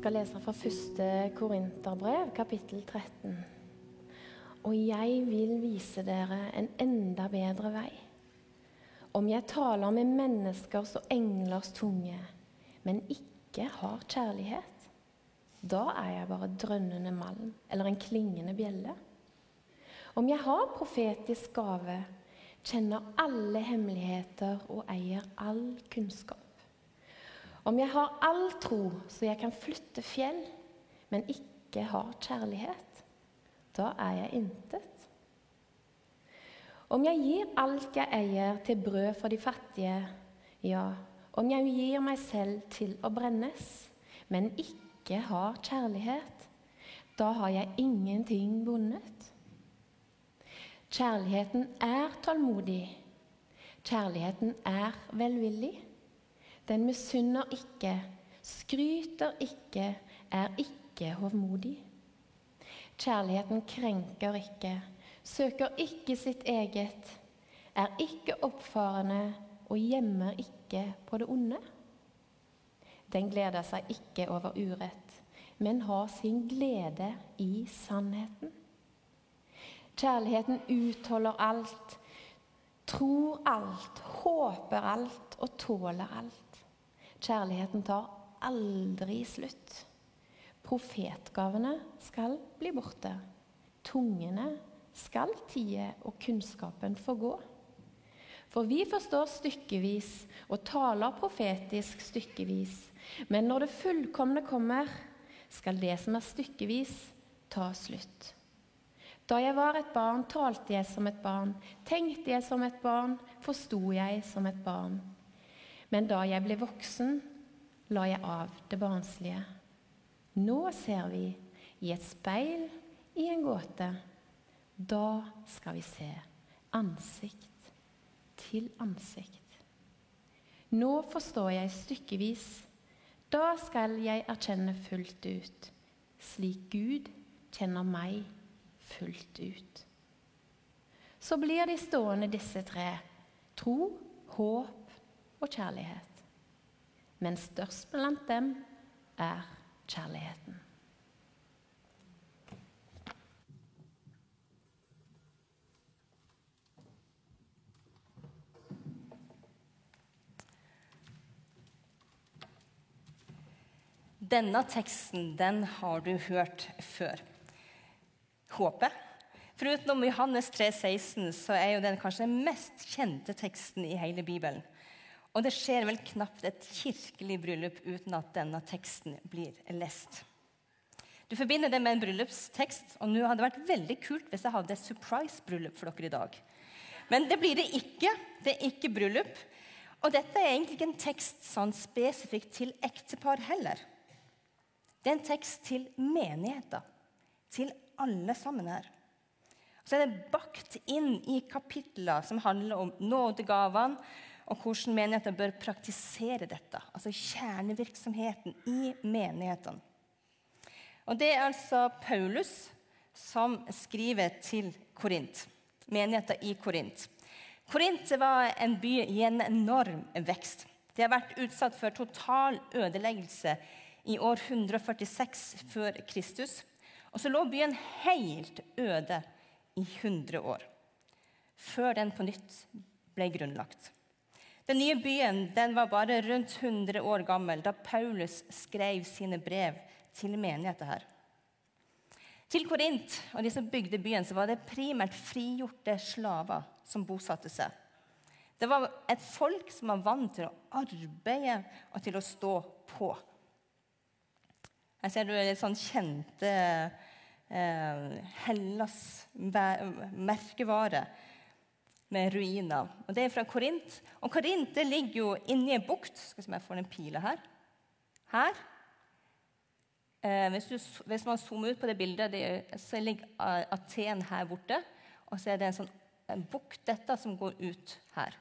skal lese fra første Korinterbrev, kapittel 13. Og jeg vil vise dere en enda bedre vei. Om jeg taler med menneskers og englers tunge, men ikke har kjærlighet, da er jeg bare drønnende malm eller en klingende bjelle. Om jeg har profetisk gave, kjenner alle hemmeligheter og eier all kunnskap. Om jeg har all tro så jeg kan flytte fjell, men ikke har kjærlighet, da er jeg intet. Om jeg gir alt jeg eier til brød for de fattige, ja, om jeg gir meg selv til å brennes, men ikke har kjærlighet, da har jeg ingenting vunnet. Kjærligheten er tålmodig. Kjærligheten er velvillig. Den misunner ikke, skryter ikke, er ikke hovmodig. Kjærligheten krenker ikke, søker ikke sitt eget, er ikke oppfarende og gjemmer ikke på det onde. Den gleder seg ikke over urett, men har sin glede i sannheten. Kjærligheten utholder alt, tror alt, håper alt og tåler alt. Kjærligheten tar aldri slutt. Profetgavene skal bli borte. Tungene skal tie, og kunnskapen forgå. For vi forstår stykkevis og taler profetisk stykkevis. Men når det fullkomne kommer, skal det som er stykkevis, ta slutt. Da jeg var et barn, talte jeg som et barn, tenkte jeg som et barn, forsto jeg som et barn. Men da jeg ble voksen, la jeg av det barnslige. Nå ser vi i et speil i en gåte. Da skal vi se ansikt til ansikt. Nå forstår jeg stykkevis. Da skal jeg erkjenne fullt ut, slik Gud kjenner meg fullt ut. Så blir de stående, disse tre. Tro, håp og kjærlighet. Men størst blant dem er kjærligheten. Denne teksten den har du hørt før. Håpet. Foruten Johannes 3, 16, så er jo den kanskje den mest kjente teksten i hele Bibelen. Og det skjer vel knapt et kirkelig bryllup uten at denne teksten blir lest. Du forbinder det med en bryllupstekst, og nå hadde det vært veldig kult hvis jeg hadde et surprise-bryllup for dere i dag. Men det blir det ikke. Det er ikke bryllup. Og dette er egentlig ikke en tekst sånn spesifikt til ektepar heller. Det er en tekst til menigheter. Til alle sammen her. Så er det bakt inn i kapitler som handler om nådegavene, og hvordan menigheter bør praktisere dette. Altså kjernevirksomheten i menighetene. Og Det er altså Paulus som skriver til Korint. menigheten i Korint. Korint var en by i en enorm vekst. De har vært utsatt for total ødeleggelse i år 146 før Kristus. Og så lå byen helt øde i 100 år, før den på nytt ble grunnlagt. Den nye byen den var bare rundt 100 år gammel da Paulus skrev sine brev til menigheten her. Til Korint og de som bygde byen, så var det primært frigjorte slaver som bosatte seg. Det var et folk som var vant til å arbeide og til å stå på. Her ser du litt sånn kjente eh, Hellas merkevare med ruiner. Og Det er fra Korint. Og Korint det ligger jo inni en bukt. Skal vi se om jeg får den pila her. Her. Eh, hvis, du, hvis, man zoomer ut på det bildet, det, så ligger Aten her borte. Og så er det en sånn en bukt dette som går ut her.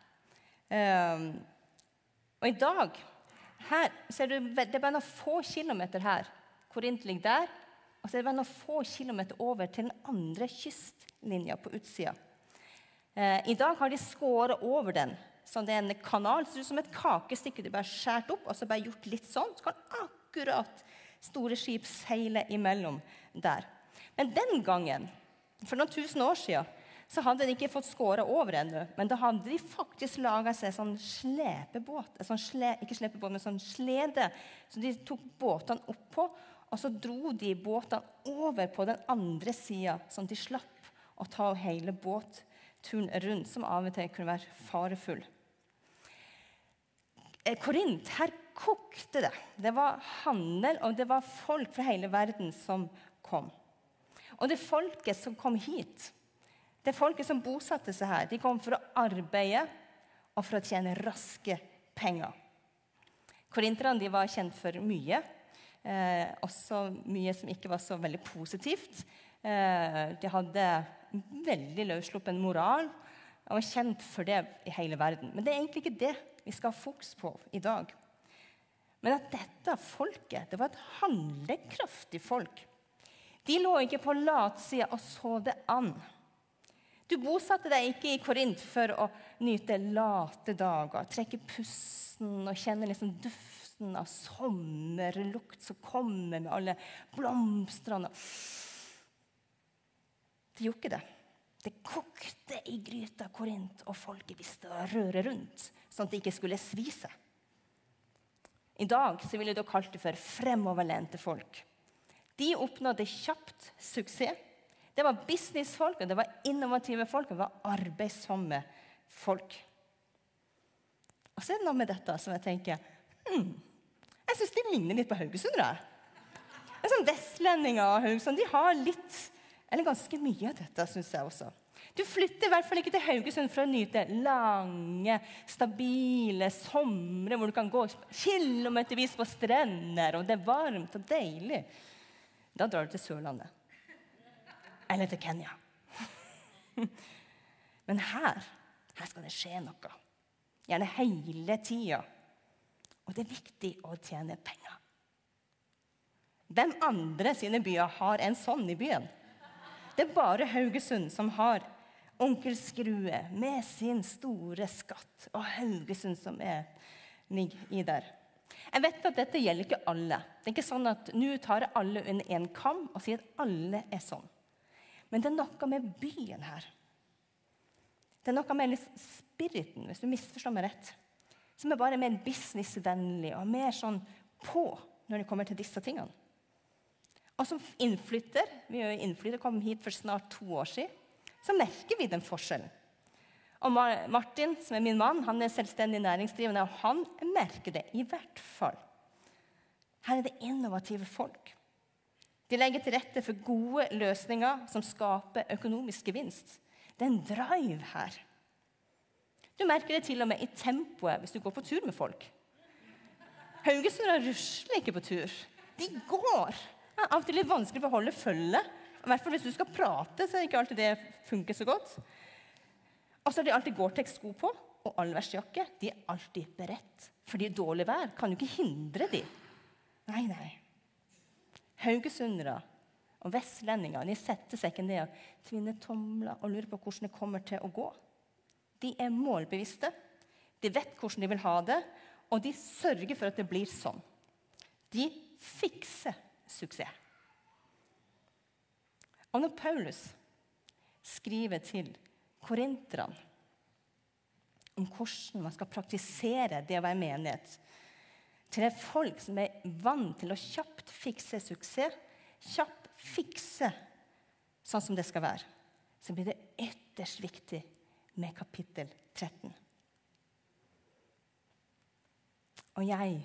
Eh, og i dag her ser du, Det er bare noen få kilometer her Korint ligger der. Og så er det bare noen få kilometer over til den andre kystlinja på utsida. Eh, I dag har de skåret over den. som det er en kanal. Så det er som et kakestykke de bare skåret opp og så bare gjort litt sånn. Så kan akkurat Store skip seile imellom der. Men den gangen, for noen tusen år siden, så hadde de ikke fått skåret over ennå. Men da hadde de faktisk laga seg sånn slepebåt. Sånn sle, ikke slepebåt, men sånn slede. Så de tok båtene oppå, og så dro de båtene over på den andre sida, sånn at de slapp å ta hele båtturen rundt, som av og til kunne være farefull. Eh, Korint, her kokte det. Det var handel, og det var folk fra hele verden som kom. Og det folket som kom hit, det folket som bosatte seg her, de kom for å arbeide og for å tjene raske penger. Korinterne var kjent for mye, eh, også mye som ikke var så veldig positivt. Eh, de hadde veldig løssluppen moral og var kjent for det i hele verden. Men det er egentlig ikke det vi skal ha fokus på i dag. Men at dette folket det var et handlekraftig folk. De lå ikke på latsida og så det an. Du bosatte deg ikke i Korint for å nyte late dager, trekke pusten og kjenne liksom duften av sommerlukt som kommer med alle blomstene. De gjorde ikke det. Det kokte i gryta Korint, og folket visste å røre rundt, sånn at det ikke skulle svi seg. I dag så ville de kalt det for fremoverlente folk. De oppnådde kjapt suksess det var businessfolk, og det var innovative folk, og det var arbeidsomme folk. Og så er det noe med dette som jeg tenker hmm, Jeg syns de ligner litt på haugesundere. Sånn Vestlendinger og Haugesund de har litt, eller ganske mye av dette, syns jeg også. Du flytter i hvert fall ikke til Haugesund for å nyte lange, stabile somre hvor du kan gå kilometervis på strender, og det er varmt og deilig. Da drar du til Sørlandet eller til Kenya. Men her, her skal det skje noe. Gjerne hele tida. Og det er viktig å tjene penger. Hvem andre sine byer har en sånn i byen? Det er bare Haugesund som har Onkel Skrue med sin store skatt, og Haugesund som er, nigg i der. Jeg vet at dette gjelder ikke alle. Det er ikke sånn at Nå tar jeg alle under én kam og sier at alle er sånn. Men det er noe med byen her. Det er noe med spiriten, hvis du misforstår meg rett, som er bare mer businessvennlig og mer sånn på når det kommer til disse tingene. Og som innflytter, vi er jo innflytter, kom hit for snart to år siden, så merker vi den forskjellen. Og Martin, som er min mann, han er selvstendig næringsdrivende, og han merker det i hvert fall. Her er det innovative folk. De legger til rette for gode løsninger som skaper økonomisk gevinst. Det er en drive her. Du merker det til og med i tempoet hvis du går på tur med folk. Haugesundere rusler ikke på tur. De går. Det er av og til litt vanskelig for å holde følge. I hvert fall hvis du skal prate, så er det ikke alltid det funker så godt. Og så har de alltid Gore-Tex-sko på og allværsjakke. De er alltid beredt. Fordi dårlig vær kan jo ikke hindre de. Nei, nei. Haugesundere og vestlendinger de setter seg ikke ned og tvinner tomler og lurer på hvordan det kommer til å gå. De er målbevisste, de vet hvordan de vil ha det, og de sørger for at det blir sånn. De fikser suksess. Og når Paulus skriver til korinterne om hvordan man skal praktisere det å være menighet, til et folk som er vant til å kjapt fikse suksess, kjapt fikse sånn som det skal være, så blir det ytterst viktig med kapittel 13. Og jeg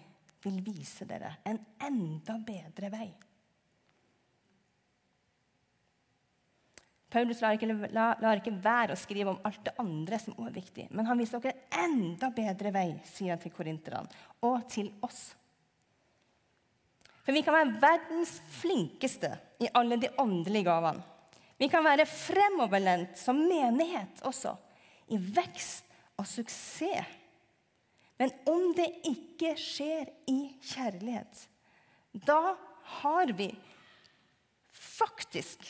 vil vise dere en enda bedre vei. Paulus lar ikke, lar, ikke, være å skrive om alt det andre som er viktig. Men han viser dere en enda bedre vei, sier han til korinterne, og til oss. For vi kan være verdens flinkeste i alle de åndelige gavene. Vi kan være fremoverlent som menighet også, i vekst og suksess. Men om det ikke skjer i kjærlighet, da har vi faktisk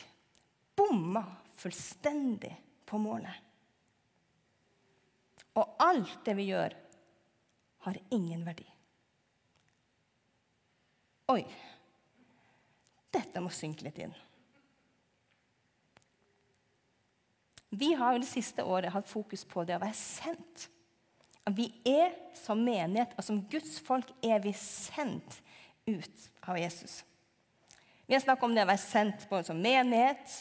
bomma fullstendig på målet. Og alt det vi gjør, har ingen verdi. Oi, Dette må synke litt inn. Vi har jo det siste året hatt fokus på det å være sendt. Vi er som menighet og som Guds folk er vi sendt ut av Jesus. Vi har snakket om det å være sendt både som menighet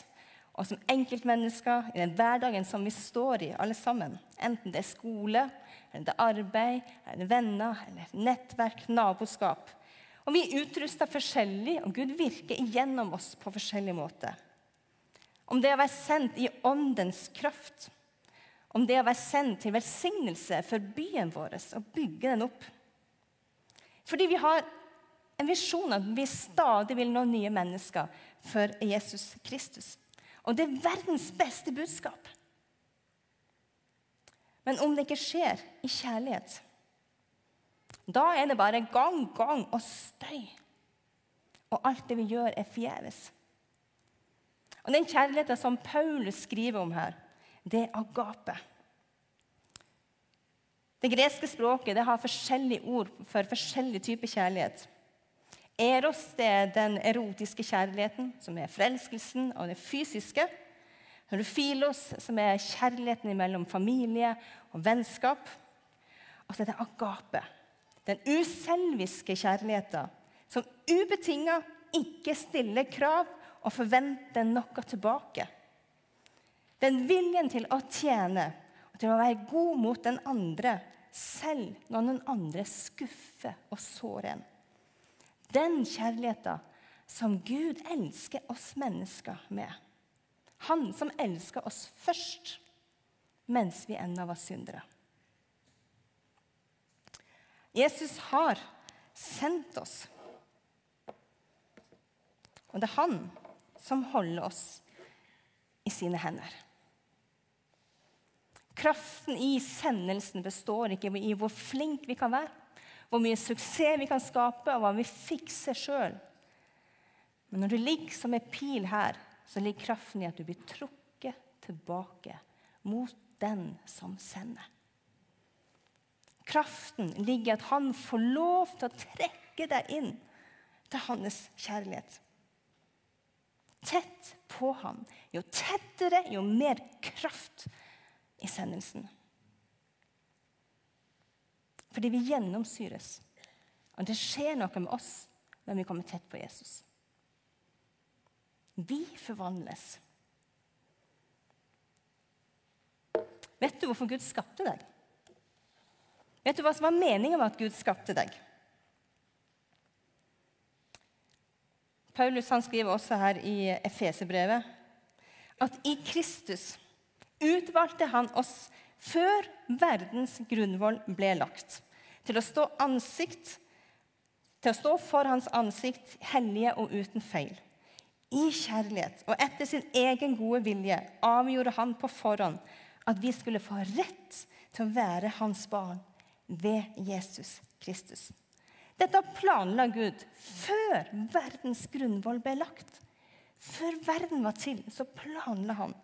og som enkeltmennesker i den hverdagen som vi står i, alle sammen. Enten det er skole, eller det er arbeid, eller det er venner, eller nettverk, naboskap. Og Vi er utrusta forskjellig, og Gud virker gjennom oss på forskjellige måter. Om det å være sendt i åndens kraft, om det å være sendt til velsignelse for byen vår og bygge den opp. Fordi vi har en visjon at vi stadig vil nå nye mennesker for Jesus Kristus. Og det er verdens beste budskap. Men om det ikke skjer i kjærlighet, da er det bare gang, gang og støy. Og alt det vi gjør, er forgjeves. Og Den kjærligheten som Paulus skriver om her, det er agape. Det greske språket det har forskjellige ord for forskjellige typer kjærlighet. Eros det er den erotiske kjærligheten, som er forelskelsen og det fysiske. Rufilos, filos, som er kjærligheten mellom familie og vennskap. Og så er det agape, den uselviske kjærligheten, som ubetinga ikke stiller krav og forventer noe tilbake. Den viljen til å tjene og til å være god mot den andre, selv når den andre skuffer og sårer en. Den kjærligheten som Gud elsker oss mennesker med. Han som elsker oss først, mens vi ennå var syndere. Jesus har sendt oss. Og det er han som holder oss i sine hender. Kraften i sendelsen består ikke i hvor flink vi kan være, hvor mye suksess vi kan skape, og hva vi fikser sjøl. Men når du ligger som en pil her, så ligger kraften i at du blir trukket tilbake mot den som sender. Kraften ligger i at han får lov til å trekke deg inn til hans kjærlighet. Tett på ham. Jo tettere, jo mer kraft i sendelsen. Fordi vi gjennomsyres. Og det skjer noe med oss når vi kommer tett på Jesus. Vi forvandles. Vet du hvorfor Gud skapte deg? Vet du hva som var meningen med at Gud skapte deg? Paulus han skriver også her i Efeserbrevet at i Kristus utvalgte han oss før verdens grunnvoll ble lagt, til å stå ansikt til å stå for hans ansikt hellige og uten feil. I kjærlighet og etter sin egen gode vilje avgjorde han på forhånd at vi skulle få rett til å være hans barn ved Jesus Kristus. Dette planla Gud før verdens grunnvoll ble lagt. Før verden var til, så planla han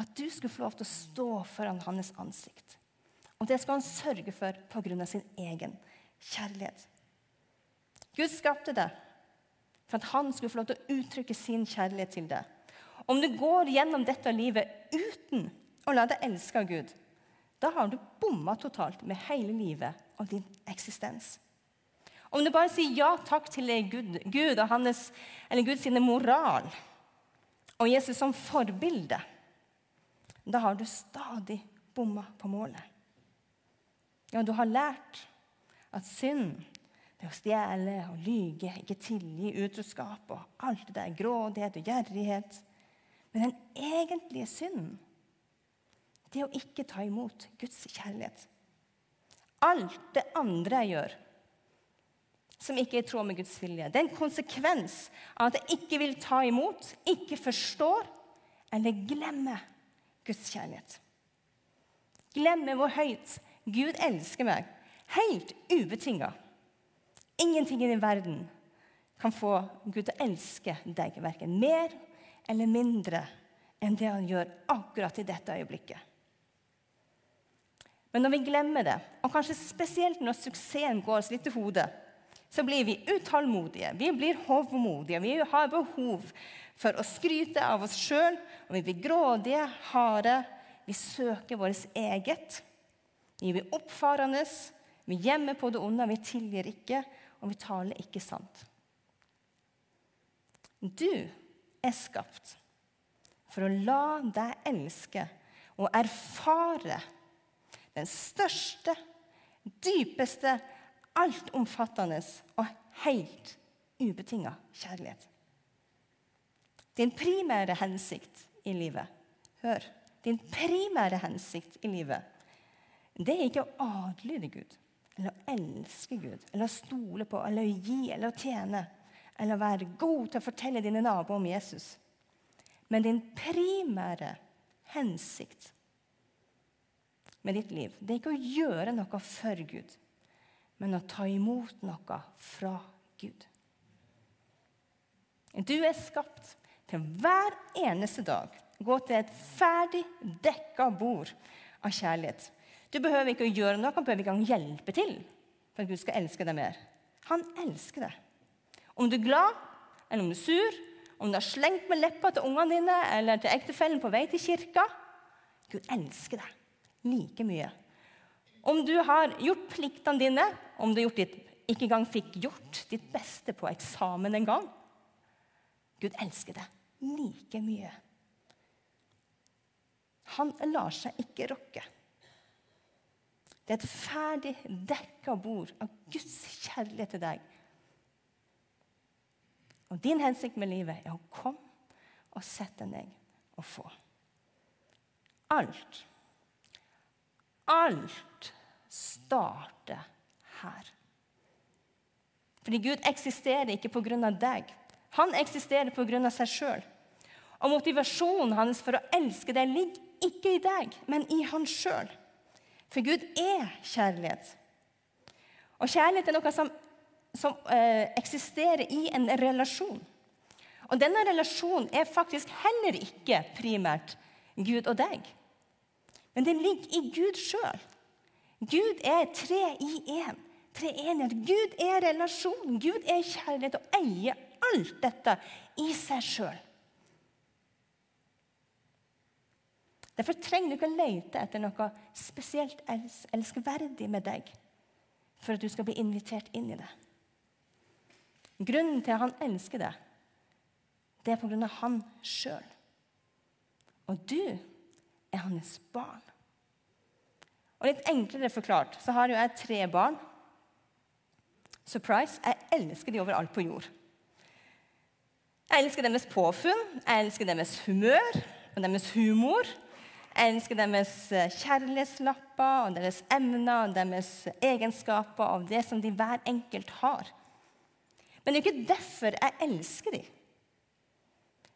at du skulle få lov til å stå foran hans ansikt. Og det skal han sørge for pga. sin egen kjærlighet. Gud skapte det for at han skulle få lov til å uttrykke sin kjærlighet til deg. Om du går gjennom dette livet uten å la deg elske av Gud, da har du bomma totalt med hele livet og din eksistens. Om du bare sier ja takk til Gud, Gud og hans, eller Guds moral og Jesus som forbilde, da har du stadig bomma på målet. Ja, du har lært at synd det å stjele og lyge, ikke tilgi, utroskap og alt det der, grådighet og gjerrighet. Men den egentlige synden, det å ikke ta imot Guds kjærlighet. Alt det andre jeg gjør, som ikke er i tråd med Guds vilje, det er en konsekvens av at jeg ikke vil ta imot, ikke forstår eller glemmer Guds kjærlighet. Glemme hvor høyt Gud elsker meg, helt ubetinga. Ingenting i din verden kan få Gud til å elske deg verken mer eller mindre enn det han gjør akkurat i dette øyeblikket. Men når vi glemmer det, og kanskje spesielt når suksessen går oss litt til hodet, så blir vi utålmodige, vi blir hovmodige. Vi har behov for å skryte av oss sjøl, og vi blir grådige, harde. Vi søker vårt eget. Vi blir oppfarende, vi gjemmer på det onde, vi tilgir ikke, og vi taler ikke sant. Du er skapt for å la deg elske og erfare den største, dypeste, altomfattende og helt ubetinga kjærlighet. Din primære hensikt i livet Hør. Din primære hensikt i livet det er ikke å adlyde Gud eller å elske Gud eller å stole på eller å gi eller å tjene eller å være god til å fortelle dine naboer om Jesus. Men din primære hensikt med ditt liv det er ikke å gjøre noe for Gud, men å ta imot noe fra Gud. Du er skapt til hver eneste dag gå til et ferdig dekka bord av kjærlighet. Du behøver ikke å gjøre noe, han behøver ikke engang hjelpe til for at Gud skal elske deg mer. Han elsker deg. Om du er glad, eller om du er sur, om du har slengt med leppa til ungene dine eller til ektefellen på vei til kirka Gud elsker deg like mye. Om du har gjort pliktene dine, om du ditt, ikke engang fikk gjort ditt beste på eksamen en gang Gud elsker deg like mye. Han lar seg ikke rokke. Det er et ferdig dekka bord av Guds kjærlighet til deg. Og din hensikt med livet er å komme og sette deg og få. Alt, alt starter her. Fordi Gud eksisterer ikke av deg. Han eksisterer av seg sjøl. Og motivasjonen hans for å elske deg ligger ikke i deg, men i han sjøl. For Gud er kjærlighet. Og kjærlighet er noe som, som eh, eksisterer i en relasjon. Og denne relasjonen er faktisk heller ikke primært Gud og deg. Men den ligger i Gud sjøl. Gud er tre i én. Tre enhet. Gud er relasjon. Gud er kjærlighet og eier alt dette i seg sjøl. Derfor trenger du ikke å lete etter noe spesielt elskverdig med deg for at du skal bli invitert inn i det. Grunnen til at han elsker deg, det er på grunn av han sjøl. Og du er hans barn. Og Litt enklere forklart så har jo jeg tre barn. Surprise! Jeg elsker de overalt på jord. Jeg elsker deres påfunn, jeg elsker deres humør og deres humor. Jeg elsker deres eh, kjærlighetslapper og deres emner og deres egenskaper og det som de hver enkelt har. Men det er ikke derfor jeg elsker dem.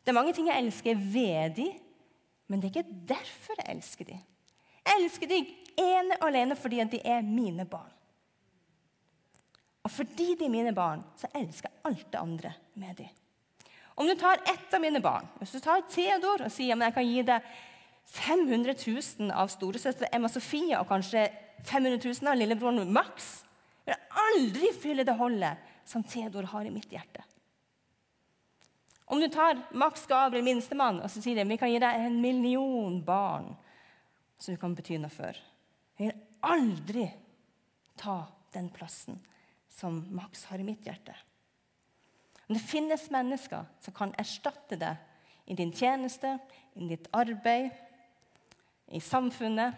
Det er mange ting jeg elsker ved dem, men det er ikke derfor jeg elsker dem. Jeg elsker dem ene og alene fordi de er mine barn. Og fordi de er mine barn, så elsker jeg alt det andre med dem. Om du tar ett av mine barn, hvis du tar Theodor og sier at jeg kan gi deg 500 000 av storesøster Emma Sofie og kanskje 500 000 av lillebroren Max. Vil aldri fylle det hullet som Theodor har i mitt hjerte. Om du tar Max Gabriel, minstemann, og så sier de, vi kan gi deg en million barn som du kan bety noe for. Jeg vil aldri ta den plassen som Max har i mitt hjerte. Men det finnes mennesker som kan erstatte det i din tjeneste, i ditt arbeid, i samfunnet.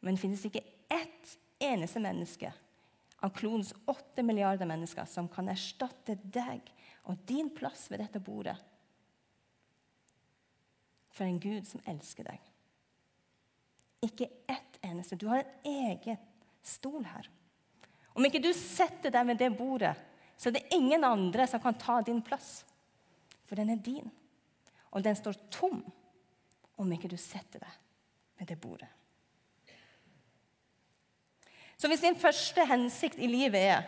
Men det finnes ikke ett eneste menneske av klodens åtte milliarder mennesker som kan erstatte deg og din plass ved dette bordet for en Gud som elsker deg. Ikke ett eneste. Du har en egen stol her. Om ikke du setter deg ved det bordet, så er det ingen andre som kan ta din plass. For den er din. Og den står tom om ikke du setter deg ved det bordet. Så hvis din første hensikt i livet er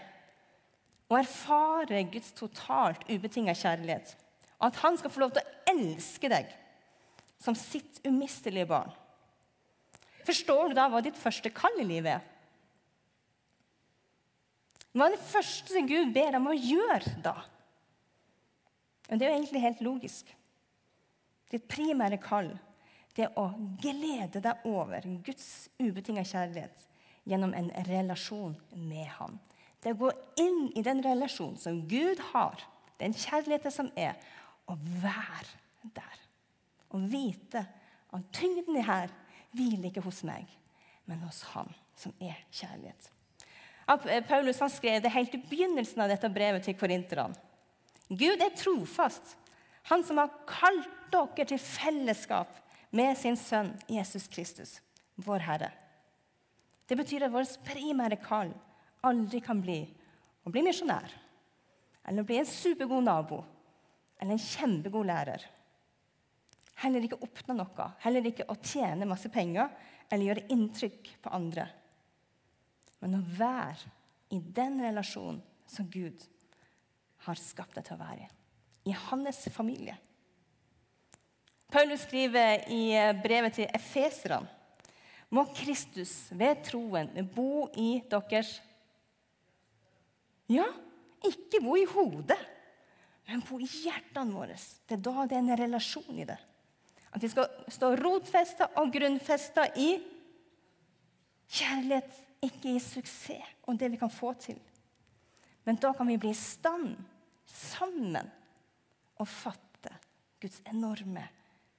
å erfare Guds totalt ubetinga kjærlighet, og at han skal få lov til å elske deg som sitt umistelige barn, forstår du da hva ditt første kall i livet er? Hva er det første Gud ber dem å gjøre da? Men Det er jo egentlig helt logisk. Ditt primære kall det er å glede deg over Guds ubetinga kjærlighet gjennom en relasjon med Ham. Det er å gå inn i den relasjonen som Gud har, den kjærligheten som er, og være der. Og vite at tyngden i her hviler ikke hos meg, men hos Han som er kjærlighet. Paulus han skrev det helt i begynnelsen av dette brevet til korinterne. Gud er trofast, han som har kalt dere til fellesskap med sin sønn Jesus Kristus, vår Herre. Det betyr at vårt primære kall aldri kan bli å bli misjonær, eller å bli en supergod nabo eller en kjempegod lærer. Heller ikke oppnå noe, heller ikke å tjene masse penger eller gjøre inntrykk på andre. Men å være i den relasjonen som Gud har skapt deg til å være i. I hans familie. Paulus skriver i brevet til efeserne må Kristus ved troen bo i deres Ja, ikke bo i hodet, men bo i hjertene våre. Det er da det er en relasjon i det. At vi skal stå rotfesta og grunnfesta i kjærlighet, ikke i suksess og det vi kan få til. Men da kan vi bli i stand sammen og fatte Guds enorme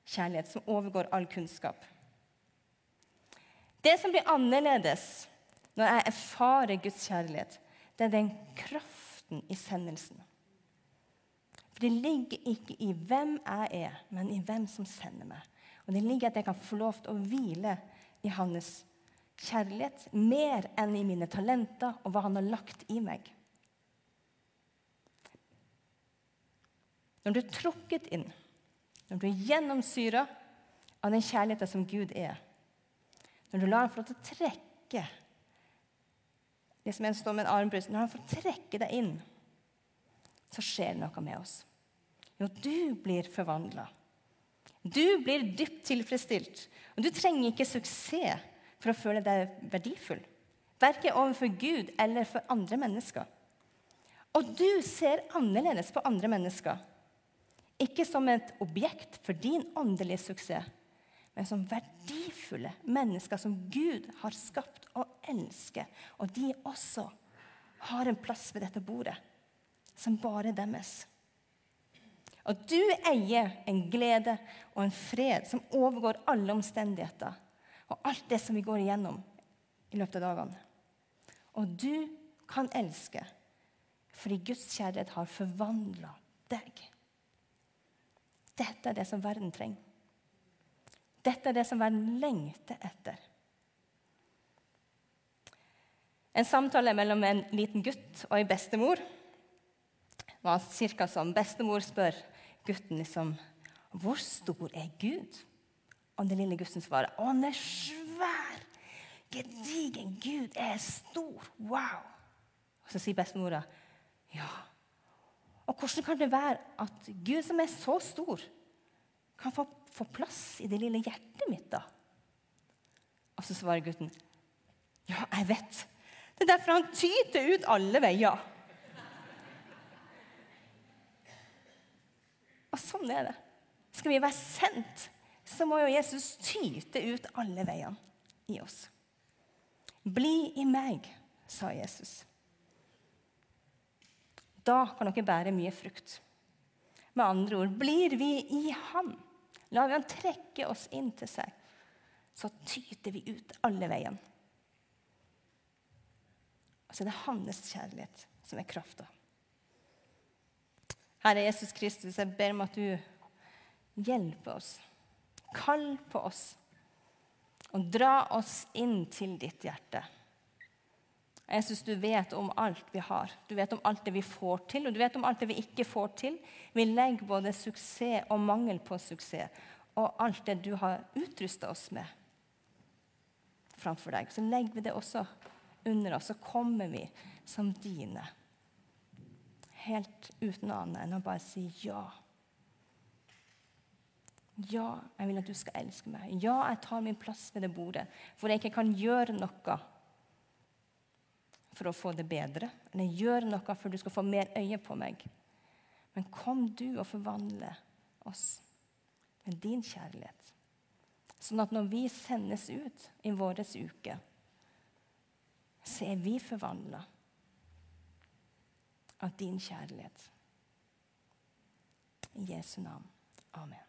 kjærlighet, som overgår all kunnskap. Det som blir annerledes når jeg erfarer Guds kjærlighet, det er den kraften i sendelsen. For Det ligger ikke i hvem jeg er, men i hvem som sender meg. Og det ligger at jeg kan få lov til å hvile i hans kjærlighet mer enn i mine talenter og hva han har lagt i meg. Når du er trukket inn, når du er gjennomsyra av den kjærligheten som Gud er, når du lar ham få lov til å trekke det som en står med en armbryst, Når han får trekke deg inn, så skjer det noe med oss. Jo, du blir forvandla. Du blir dypt tilfredsstilt. Og du trenger ikke suksess for å føle deg verdifull. Verken overfor Gud eller for andre mennesker. Og du ser annerledes på andre mennesker ikke som et objekt for din åndelige suksess, men som verdifulle mennesker som Gud har skapt og elsker. Og de også har en plass ved dette bordet som bare deres. Og du eier en glede og en fred som overgår alle omstendigheter og alt det som vi går igjennom i løpet av dagene. Og du kan elske fordi Guds kjærlighet har forvandla deg. Dette er det som verden trenger. Dette er det som verden lengter etter. En samtale mellom en liten gutt og en bestemor var ca. som bestemor spør gutten liksom, hvor stor er Gud? Og den lille gutten svarer å, han er svær, gedigen. Gud er stor. Wow. Og Så sier bestemora ja, og hvordan kan det være at Gud, som er så stor, kan få, få plass i det lille hjertet mitt, da? Og så svarer gutten, ja, jeg vet. Det er derfor han tyter ut alle veier. Og sånn er det. Skal vi være sendt, så må jo Jesus tyte ut alle veiene i oss. Bli i meg, sa Jesus. Da kan dere bære mye frukt. Med andre ord, blir vi i Han, lar vi Han trekke oss inn til seg, så tyter vi ut alle veiene. Og så er det hans kjærlighet som er krafta. Herre Jesus Kristus, jeg ber om at du hjelper oss. Kall på oss og dra oss inn til ditt hjerte. Jesus, du vet om alt vi har. Du vet om alt det vi får til, og du vet om alt det vi ikke får til. Vi legger både suksess og mangel på suksess og alt det du har utrusta oss med, framfor deg. Så legger vi det også under oss, så kommer vi som dine. Helt uten annet enn å bare si ja. Ja, jeg vil at du skal elske meg. Ja, jeg tar min plass ved det bordet, for jeg ikke kan gjøre noe for å få det bedre, eller gjøre noe for du skal få mer øye på meg. Men kom du og forvandle oss med din kjærlighet. Sånn at når vi sendes ut i vår uke, så er vi forvandla av din kjærlighet. I Jesu navn. Amen.